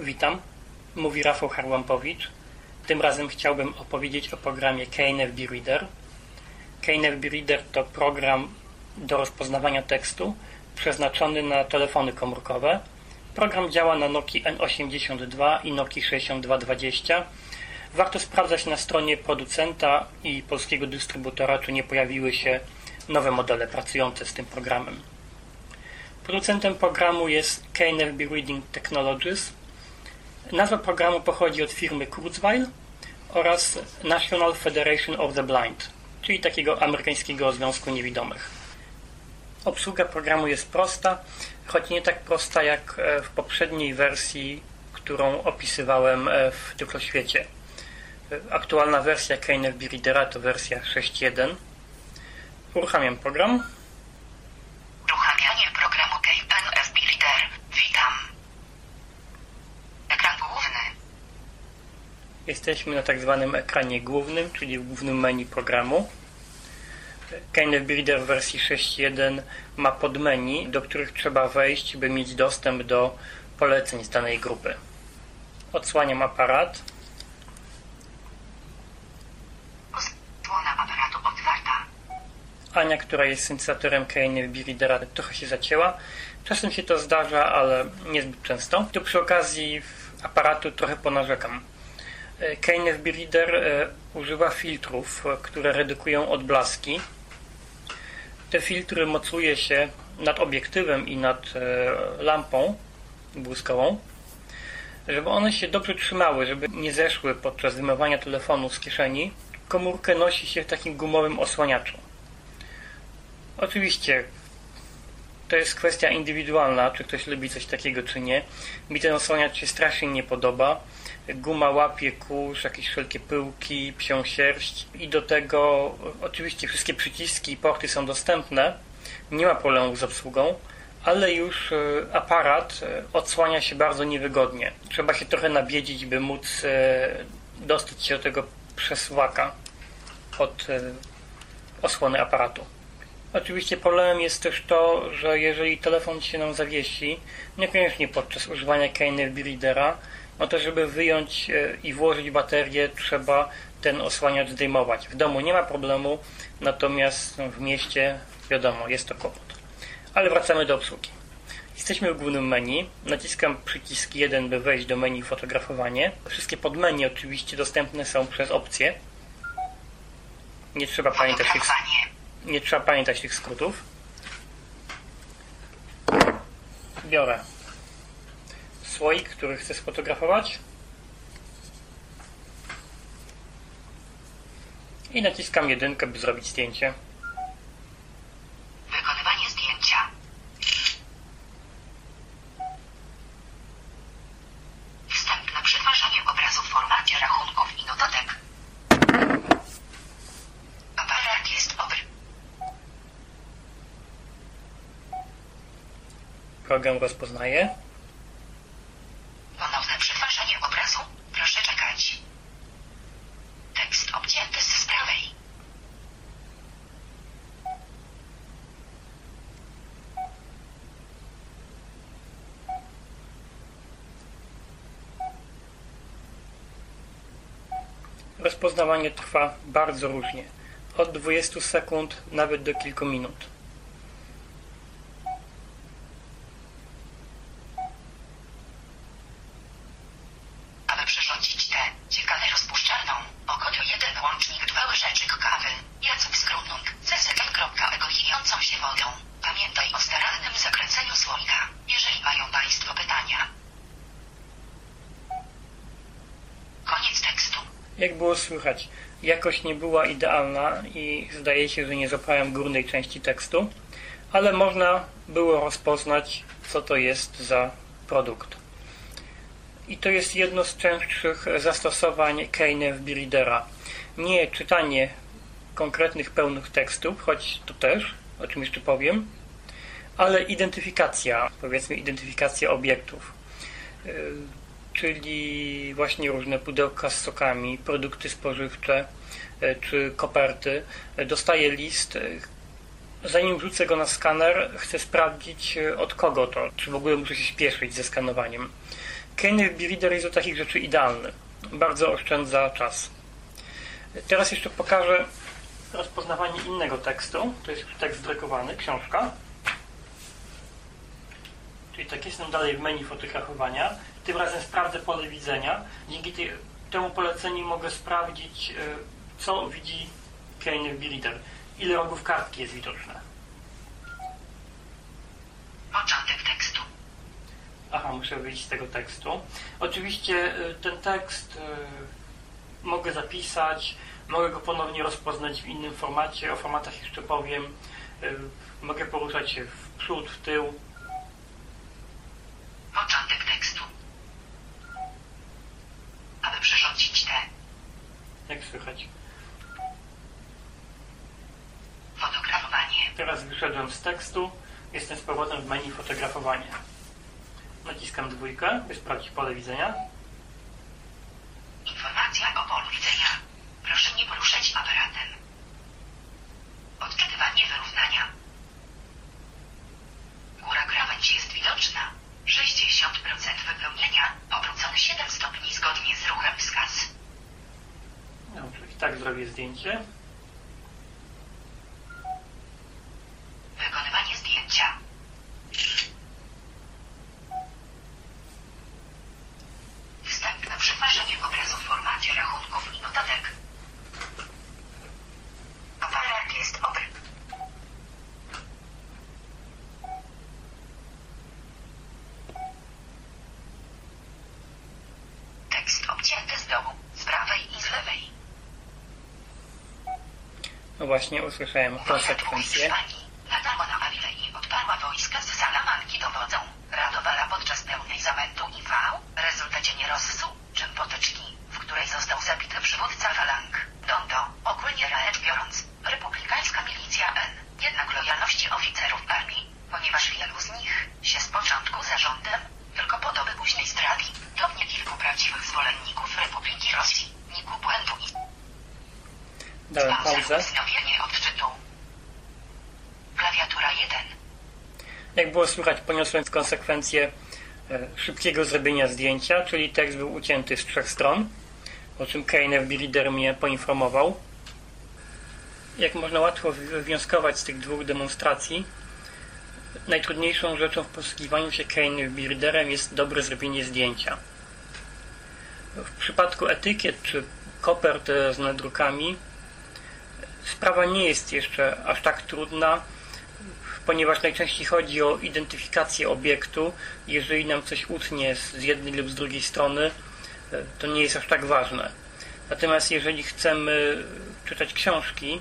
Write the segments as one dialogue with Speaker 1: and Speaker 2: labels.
Speaker 1: Witam, mówi Rafał Harłampowicz. Tym razem chciałbym opowiedzieć o programie KNFB Reader. KNFB Reader to program do rozpoznawania tekstu przeznaczony na telefony komórkowe. Program działa na Nokia N82 i Nokia 6220. Warto sprawdzać na stronie producenta i polskiego dystrybutora, czy nie pojawiły się nowe modele pracujące z tym programem. Producentem programu jest KNFB Reading Technologies. Nazwa programu pochodzi od firmy Kurzweil oraz National Federation of the Blind, czyli takiego amerykańskiego Związku Niewidomych. Obsługa programu jest prosta, choć nie tak prosta jak e, w poprzedniej wersji, którą opisywałem e, w Tylko Świecie. E, aktualna wersja KNFB Readera to wersja 6.1. Uruchamiam program.
Speaker 2: Uruchamianie programu KNFB Reader. Witam. Ekran główny.
Speaker 1: Jesteśmy na tak zwanym ekranie głównym, czyli w głównym menu programu. KNF Reader w wersji 6.1 ma podmenu, do których trzeba wejść, by mieć dostęp do poleceń z danej grupy. Odsłaniam aparat.
Speaker 2: Osłona aparatu otwarta.
Speaker 1: Ania, która jest syntezatorem KNF Readera, trochę się zacięła. Czasem się to zdarza, ale niezbyt często. Tu przy okazji aparatu trochę ponarzekam. KNFB Reader e, używa filtrów, e, które redukują odblaski. Te filtry mocuje się nad obiektywem i nad e, lampą błyskową, żeby one się dobrze trzymały, żeby nie zeszły podczas wyjmowania telefonu z kieszeni. Komórkę nosi się w takim gumowym osłaniaczu. Oczywiście to jest kwestia indywidualna, czy ktoś lubi coś takiego, czy nie. Mi ten osłaniacz się strasznie nie podoba. Guma łapie kurz, jakieś wszelkie pyłki, psią sierść i do tego oczywiście wszystkie przyciski i porty są dostępne. Nie ma problemu z obsługą, ale już e, aparat e, odsłania się bardzo niewygodnie. Trzeba się trochę nabiedzić, by móc e, dostać się do tego przesuwaka od osłony aparatu. Oczywiście problemem jest też to, że jeżeli telefon się nam zawiesi, niekoniecznie podczas używania KNFB Readera, no to żeby wyjąć e, i włożyć baterię, trzeba ten osłaniacz zdejmować. W domu nie ma problemu, natomiast w mieście, wiadomo, jest to kłopot. Ale wracamy do obsługi. Jesteśmy w głównym menu. Naciskam przycisk 1, by wejść do menu fotografowanie. Wszystkie podmenu oczywiście dostępne są przez opcje. Nie trzeba pamiętać tych, nie trzeba pamiętać tych skrótów. Biorę słoik, który chcę sfotografować. I naciskam jedynkę, by zrobić zdjęcie.
Speaker 2: Wykonywanie zdjęcia. Wstępne przetwarzanie obrazu w formacie rachunków i notatek. Aparat jest obry.
Speaker 1: Program rozpoznaje.
Speaker 2: Ponowne przetwarzanie obrazu. Proszę czekać. Tekst obcięty z prawej.
Speaker 1: Rozpoznawanie trwa bardzo różnie. Od 20 sekund nawet do kilku minut.
Speaker 2: Aby przyrządzić tę ciekawę rozpuszczalną, około jeden łącznik dwa łyżeczek kawy, Jacek Skrunung, cesetek.egoijącą się wodą. Pamiętaj o starannym zakręceniu słoika, jeżeli mają Państwo pytania. Koniec tekstu.
Speaker 1: Jak było słychać, jakość nie była idealna i zdaje się, że nie złapałem górnej części tekstu, ale można było rozpoznać, co to jest za produkt. I to jest jedno z częstszych zastosowań KNFB Readera. Nie czytanie konkretnych pełnych tekstów, choć to też, o czym jeszcze powiem, ale identyfikacja, powiedzmy identyfikacja obiektów. Czyli właśnie różne pudełka z sokami, produkty spożywcze e, czy koperty. E, Dostaję list. e, Zanim wrzucę go na skaner, chcę sprawdzić od kogo to, czy w ogóle muszę się śpieszyć ze skanowaniem. KNFB Reader jest do takich rzeczy idealny. Bardzo oszczędza czas. Teraz jeszcze pokażę rozpoznawanie innego tekstu. To jest tekst drukowany, książka. Czyli tak jestem dalej w menu fotografowania. Tym razem sprawdzę pole widzenia. Dzięki tej, temu poleceniu mogę sprawdzić, y, co widzi KNFB Reader. Ile rogów kartki jest widoczne.
Speaker 2: Początek tekstu.
Speaker 1: Aha, muszę wyjść z tego tekstu. Oczywiście y, ten tekst y, mogę zapisać, mogę go ponownie rozpoznać w innym formacie. O formatach jeszcze powiem. Mogę poruszać się w przód, w tył.
Speaker 2: Początek tekstu. Aby przyrządzić te.
Speaker 1: Jak słychać.
Speaker 2: Fotografowanie.
Speaker 1: Z tekstu. Jestem z powrotem w menu fotografowania. Naciskam dwójkę, by sprawdzić pole widzenia.
Speaker 2: Informacja o polu widzenia. Proszę nie poruszać aparatem. Odczytywanie wyrównania. Góra krawędzi jest widoczna. 60% wypełnienia. Obrócony 7 stopni zgodnie z ruchem wskaz.
Speaker 1: Dobrze, i tak zrobię zdjęcie.
Speaker 2: Wykonywanie zdjęcia. Wstępne przetwarzanie obrazu w formacie rachunków i notatek. Aparat jest obry. Tekst obcięty z dołu, z prawej i z lewej.
Speaker 1: No właśnie, usłyszałem konsekwencje.
Speaker 2: Hiszpanii. Natarła na Awilę i odparła wojska z Salamanki dowodzą. Radowala podczas pełnej zamętu i wał, rezultacie nierozsu, czym potyczki, w której został zabity przywódca falang. Dondo, ogólnie rzecz biorąc, republikańska milicja N. Jednak lojalności oficerów armii, ponieważ wielu z nich się z początku zarządem, tylko po doby późnej zdrady, to nie kilku prawdziwych zwolenników Republiki Rosji, niku błędu i Odczytu. Klawiatura 1.
Speaker 1: Jak było słychać, poniosłem konsekwencje szybkiego zrobienia zdjęcia, czyli tekst był ucięty z trzech stron, o czym KNFB Reader mnie poinformował. Jak można łatwo wywnioskować z tych dwóch demonstracji, najtrudniejszą rzeczą w posługiwaniu się KNFB Readerem jest dobre zrobienie zdjęcia. W przypadku etykiet czy kopert z nadrukami sprawa nie jest jeszcze aż tak trudna, ponieważ najczęściej chodzi o identyfikację obiektu. Jeżeli nam coś utnie z jednej lub z drugiej strony, e, to nie jest aż tak ważne. Natomiast jeżeli chcemy czytać książki,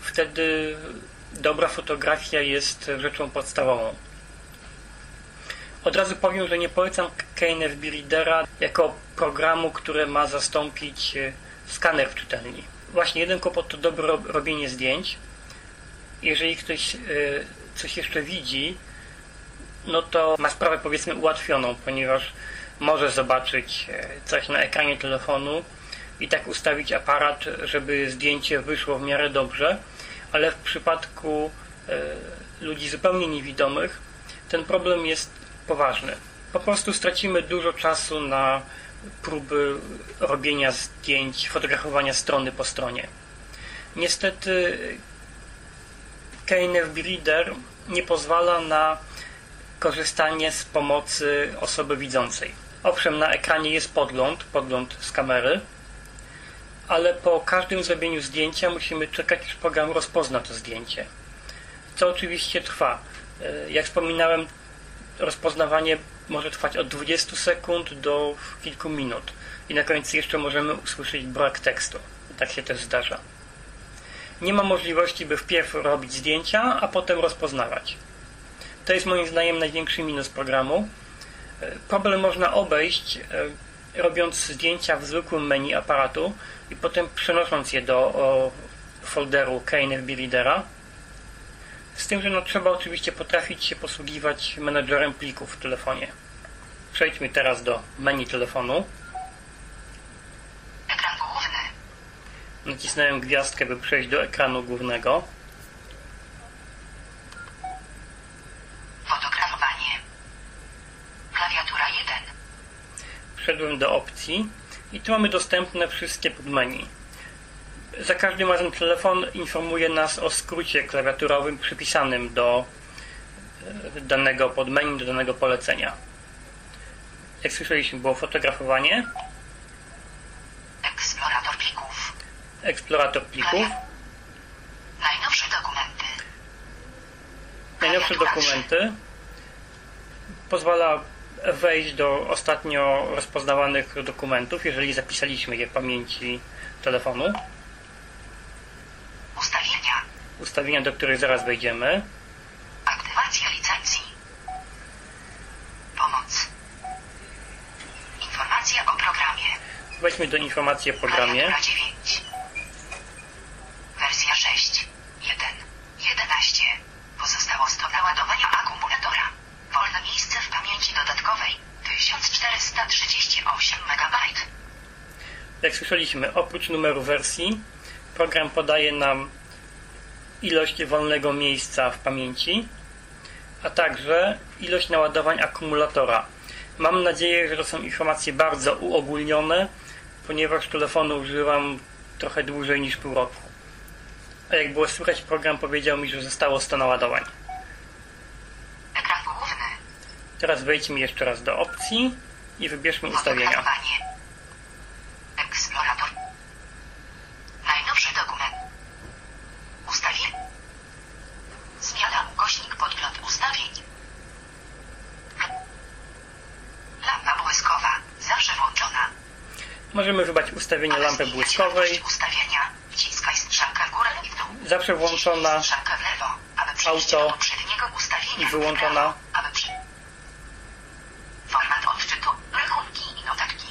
Speaker 1: wtedy dobra fotografia jest rzeczą podstawową. Od razu powiem, że nie polecam KNFB Readera jako programu, które ma zastąpić e, skaner w czytelni. Właśnie jeden kłopot to dobre robienie zdjęć. Jeżeli ktoś e, coś jeszcze widzi, no to ma sprawę powiedzmy ułatwioną, ponieważ może zobaczyć e, coś na ekranie telefonu i tak ustawić aparat, żeby zdjęcie wyszło w miarę dobrze, ale w przypadku e, ludzi zupełnie niewidomych ten problem jest poważny. Po prostu stracimy dużo czasu na próby robienia zdjęć, fotografowania strony po stronie. Niestety KNFB Reader nie pozwala na korzystanie z pomocy osoby widzącej. Owszem, na ekranie jest podgląd, podgląd z kamery, ale po każdym zrobieniu zdjęcia musimy czekać, aż program rozpozna to zdjęcie. Co oczywiście trwa. Jak wspominałem, rozpoznawanie może trwać od 20 sekund do kilku minut i na końcu jeszcze możemy usłyszeć brak tekstu. Tak się też zdarza. Nie ma możliwości, by wpierw robić zdjęcia, a potem rozpoznawać. To jest moim zdaniem największy minus programu. Problem można obejść robiąc zdjęcia w zwykłym menu aparatu i potem przenosząc je do folderu KNFB Readera. Z tym, że no, trzeba oczywiście potrafić się posługiwać menedżerem plików w telefonie. Przejdźmy teraz do menu telefonu.
Speaker 2: Ekran główny.
Speaker 1: Nacisnąłem gwiazdkę, by przejść do ekranu głównego.
Speaker 2: Fotografowanie. Klawiatura 1.
Speaker 1: wszedłem do opcji i tu mamy dostępne wszystkie podmenu. Za każdym razem telefon informuje nas o skrócie klawiaturowym przypisanym do e, danego podmenu, do danego polecenia. Jak słyszeliśmy, było fotografowanie,
Speaker 2: Eksplorator plików.
Speaker 1: eksplorator plików,
Speaker 2: Najnowsze dokumenty.
Speaker 1: najnowsze dokumenty. Pozwala wejść do ostatnio rozpoznawanych dokumentów, jeżeli zapisaliśmy je w pamięci telefonu.
Speaker 2: Ustawienia.
Speaker 1: Do których zaraz wejdziemy.
Speaker 2: Aktywacja licencji. Pomoc. Informacja o programie.
Speaker 1: Wejdźmy do informacji o programie.
Speaker 2: Klawiatura 9. Wersja 6. 1. 11. Pozostało 100 naładowania akumulatora. Wolne miejsce w pamięci dodatkowej 1438 MB.
Speaker 1: Jak słyszeliśmy, oprócz numeru wersji, program podaje nam ilość wolnego miejsca w pamięci, a także ilość naładowań akumulatora. Mam nadzieję, że to są informacje bardzo uogólnione, ponieważ telefonu używam trochę dłużej niż pół roku. A jak było słychać, program powiedział mi, że zostało 100 naładowań.
Speaker 2: Ekran główny.
Speaker 1: Teraz wejdźmy jeszcze raz do opcji i wybierzmy ustawienia.
Speaker 2: Fotografowanie. Eksplorator. Najnowszy dokument. Ustawienie. Zmiana ukośnik podgląd ustawień. Lampa błyskowa. Zawsze włączona.
Speaker 1: Możemy wybrać ustawienie lampy błyskowej, zawsze włączona auto i wyłączona.
Speaker 2: Format odczytu. Rachunki i notatki.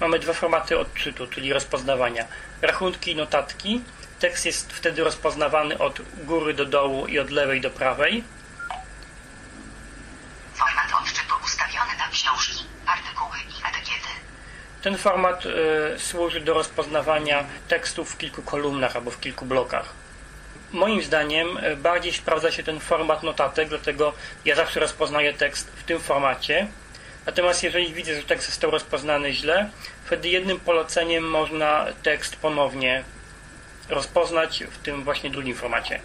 Speaker 1: Mamy dwa formaty odczytu, czyli rozpoznawania. Rachunki i notatki. Tekst jest wtedy rozpoznawany od góry do dołu i od lewej do prawej.
Speaker 2: Format odczytu ustawiony na książki, artykuły i etykiety.
Speaker 1: Ten format y, służy do rozpoznawania tekstów w kilku kolumnach albo w kilku blokach. Moim zdaniem y, bardziej sprawdza się ten format notatek, dlatego ja zawsze rozpoznaję tekst w tym formacie. Natomiast jeżeli widzę, że tekst został rozpoznany źle, wtedy jednym poleceniem można tekst ponownie rozpoznać w tym właśnie drugim formacie.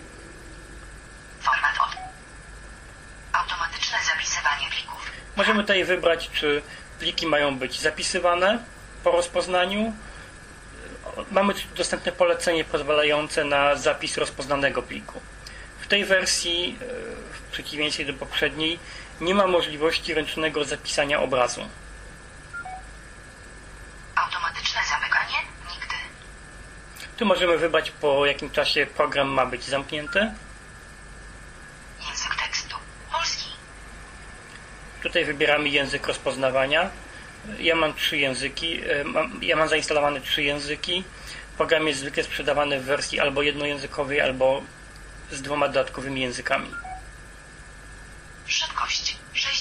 Speaker 2: Format od... Automatyczne zapisywanie plików.
Speaker 1: Możemy tutaj wybrać, czy pliki mają być zapisywane po rozpoznaniu. Mamy dostępne polecenie pozwalające na zapis rozpoznanego pliku. W tej wersji, e, w przeciwieństwie do poprzedniej, nie ma możliwości ręcznego zapisania obrazu.
Speaker 2: Automatyczne zamykanie? Nigdy.
Speaker 1: Tu możemy wybrać po jakim czasie program ma być zamknięty.
Speaker 2: Język tekstu. Polski.
Speaker 1: Tutaj wybieramy język rozpoznawania. Ja mam trzy języki. e, ja mam zainstalowane trzy języki. Program jest zwykle sprzedawany w wersji albo jednojęzykowej, albo z dwoma dodatkowymi językami.
Speaker 2: Szybkość 60%.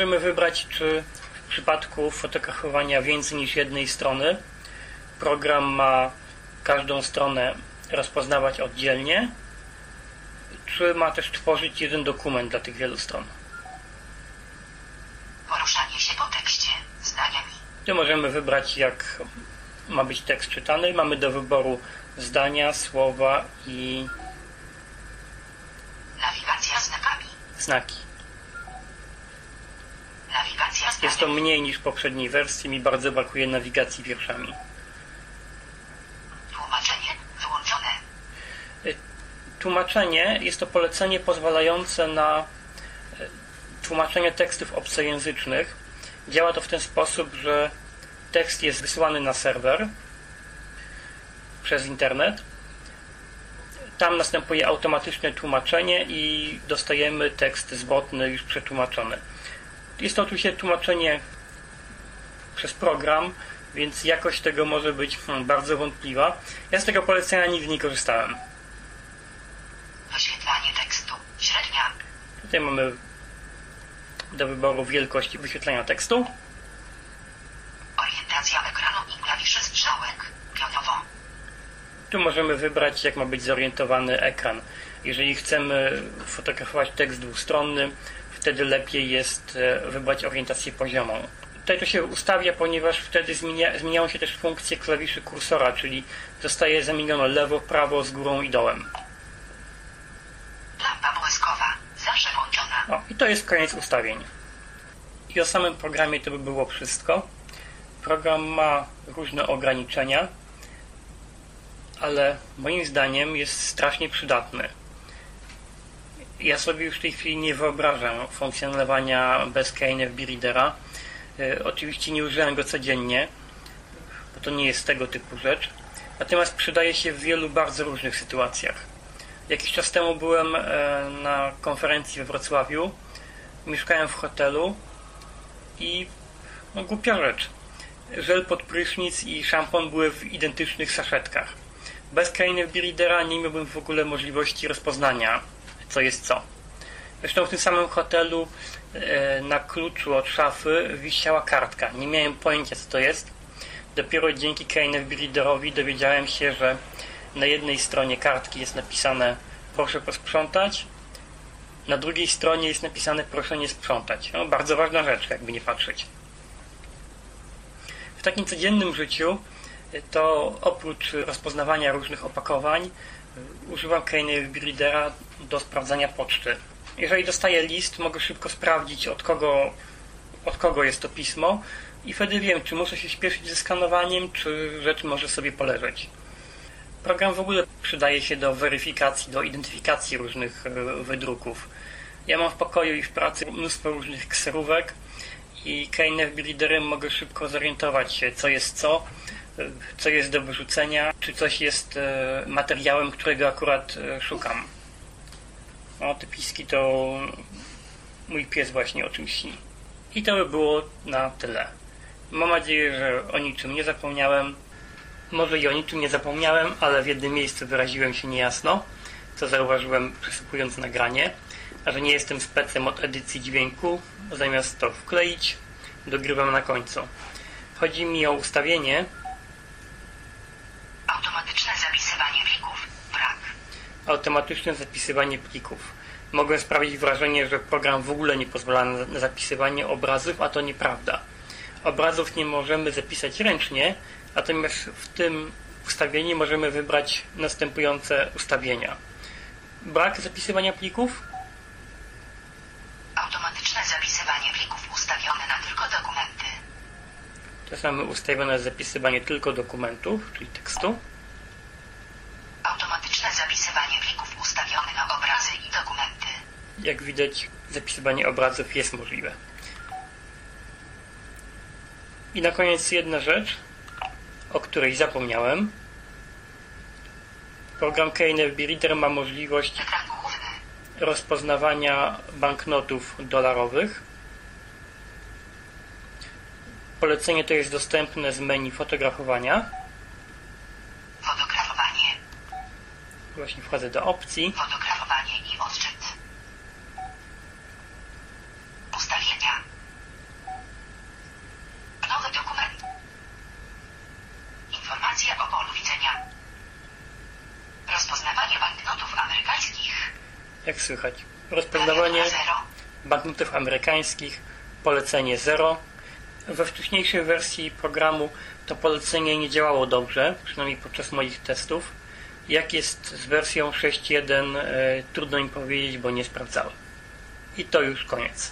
Speaker 1: Możemy wybrać, czy w przypadku fotografowania więcej niż jednej strony program ma każdą stronę rozpoznawać oddzielnie, czy ma też tworzyć jeden dokument dla tych wielu stron.
Speaker 2: Poruszanie się po tekście zdaniami.
Speaker 1: Tu możemy wybrać, jak ma być tekst czytany. Mamy do wyboru zdania, słowa i
Speaker 2: Nawigacja znakami.
Speaker 1: znaki. Jest to mniej niż w poprzedniej wersji. Mi bardzo brakuje nawigacji wierszami.
Speaker 2: Tłumaczenie wyłączone.
Speaker 1: Tłumaczenie jest to polecenie pozwalające na e, tłumaczenie tekstów obcojęzycznych. Działa to w ten sposób, że tekst jest wysyłany na serwer przez internet. Tam następuje automatyczne tłumaczenie i dostajemy tekst zwrotny już przetłumaczony. Jest to oczywiście tłumaczenie przez program, więc jakość tego może być hmm, bardzo wątpliwa. Ja z tego polecenia nigdy nie korzystałem.
Speaker 2: Wyświetlanie tekstu średnia.
Speaker 1: Tutaj mamy do wyboru wielkości wyświetlania tekstu.
Speaker 2: Orientacja ekranu i klawiszy strzałek. Pionowo.
Speaker 1: Tu możemy wybrać, jak ma być zorientowany ekran. Jeżeli chcemy fotografować tekst dwustronny, wtedy lepiej jest e, wybrać orientację poziomą. Tutaj to się ustawia, ponieważ wtedy zmienia, zmieniają się też funkcje klawiszy kursora, czyli zostaje zamienione lewo, prawo, z górą i dołem.
Speaker 2: Lampa błyskowa. Zawsze włączona.
Speaker 1: O, i to jest koniec ustawień. I o samym programie to by było wszystko. Program ma różne ograniczenia, ale moim zdaniem jest strasznie przydatny. Ja sobie już w tej chwili nie wyobrażam funkcjonowania bez KNFB Readera. E, Oczywiście nie używam go codziennie, bo to nie jest tego typu rzecz. Natomiast przydaje się w wielu bardzo różnych sytuacjach. Jakiś czas temu byłem e, na konferencji we Wrocławiu. Mieszkałem w hotelu i no, głupia rzecz. Żel pod prysznic i szampon były w identycznych saszetkach. Bez KNFB Readera nie miałbym w ogóle możliwości rozpoznania, co jest co. Zresztą w tym samym hotelu e, na kluczu od szafy wisiała kartka. Nie miałem pojęcia, co to jest. Dopiero dzięki KNFB Readerowi dowiedziałem się, że na jednej stronie kartki jest napisane proszę posprzątać, na drugiej stronie jest napisane proszę nie sprzątać. No, bardzo ważna rzecz, jakby nie patrzeć. W takim codziennym życiu y, to oprócz rozpoznawania różnych opakowań używam KNFB Readera do sprawdzania poczty. Jeżeli dostaję list, mogę szybko sprawdzić od kogo, od kogo jest to pismo i wtedy wiem, czy muszę się śpieszyć ze skanowaniem, czy rzecz może sobie poleżeć. Program w ogóle przydaje się do weryfikacji, do identyfikacji różnych e, wydruków. Ja mam w pokoju i w pracy mnóstwo różnych kserówek i KNF Readerem mogę szybko zorientować się, co jest co, co jest do wyrzucenia, czy coś jest e, materiałem, którego akurat e, szukam. O, te piski to mój pies właśnie o czymś śni. I to by było na tyle. Mam nadzieję, że o niczym nie zapomniałem. Może i o niczym nie zapomniałem, ale w jednym miejscu wyraziłem się niejasno, co zauważyłem przesypując nagranie, a że nie jestem specem od edycji dźwięku, zamiast to wkleić, dogrywam na końcu. Chodzi mi o ustawienie
Speaker 2: Automatyczne zapisywanie plików. Brak.
Speaker 1: Automatyczne zapisywanie plików. Mogłem sprawić wrażenie, że program w ogóle nie pozwala na zapisywanie obrazów, a to nieprawda. Obrazów nie możemy zapisać ręcznie, natomiast w tym ustawieniu możemy wybrać następujące ustawienia. Brak zapisywania plików,
Speaker 2: Automatyczne zapisywanie plików ustawione na tylko dokumenty.
Speaker 1: to mamy ustawione zapisywanie tylko dokumentów, czyli tekstu.
Speaker 2: Automatyczne zapisywanie plików ustawione na obrazy i dokumenty.
Speaker 1: Jak widać, zapisywanie obrazów jest możliwe. I na koniec jedna rzecz, o której zapomniałem. Program KNFB Reader ma możliwość rozpoznawania banknotów dolarowych. Polecenie to jest dostępne z menu fotografowania.
Speaker 2: Fotografowanie.
Speaker 1: Właśnie wchodzę do opcji.
Speaker 2: Fotografowanie i odczyt. Ustawienia. Nowy dokument. Informacja o polu widzenia. Rozpoznawanie banknotów amerykańskich.
Speaker 1: Jak słychać? Banknotów amerykańskich, polecenie 0. We wcześniejszej wersji programu to polecenie nie działało dobrze, przynajmniej podczas moich testów. Jak jest z wersją 6.1, e, trudno mi powiedzieć, bo nie sprawdzałem. I to już koniec.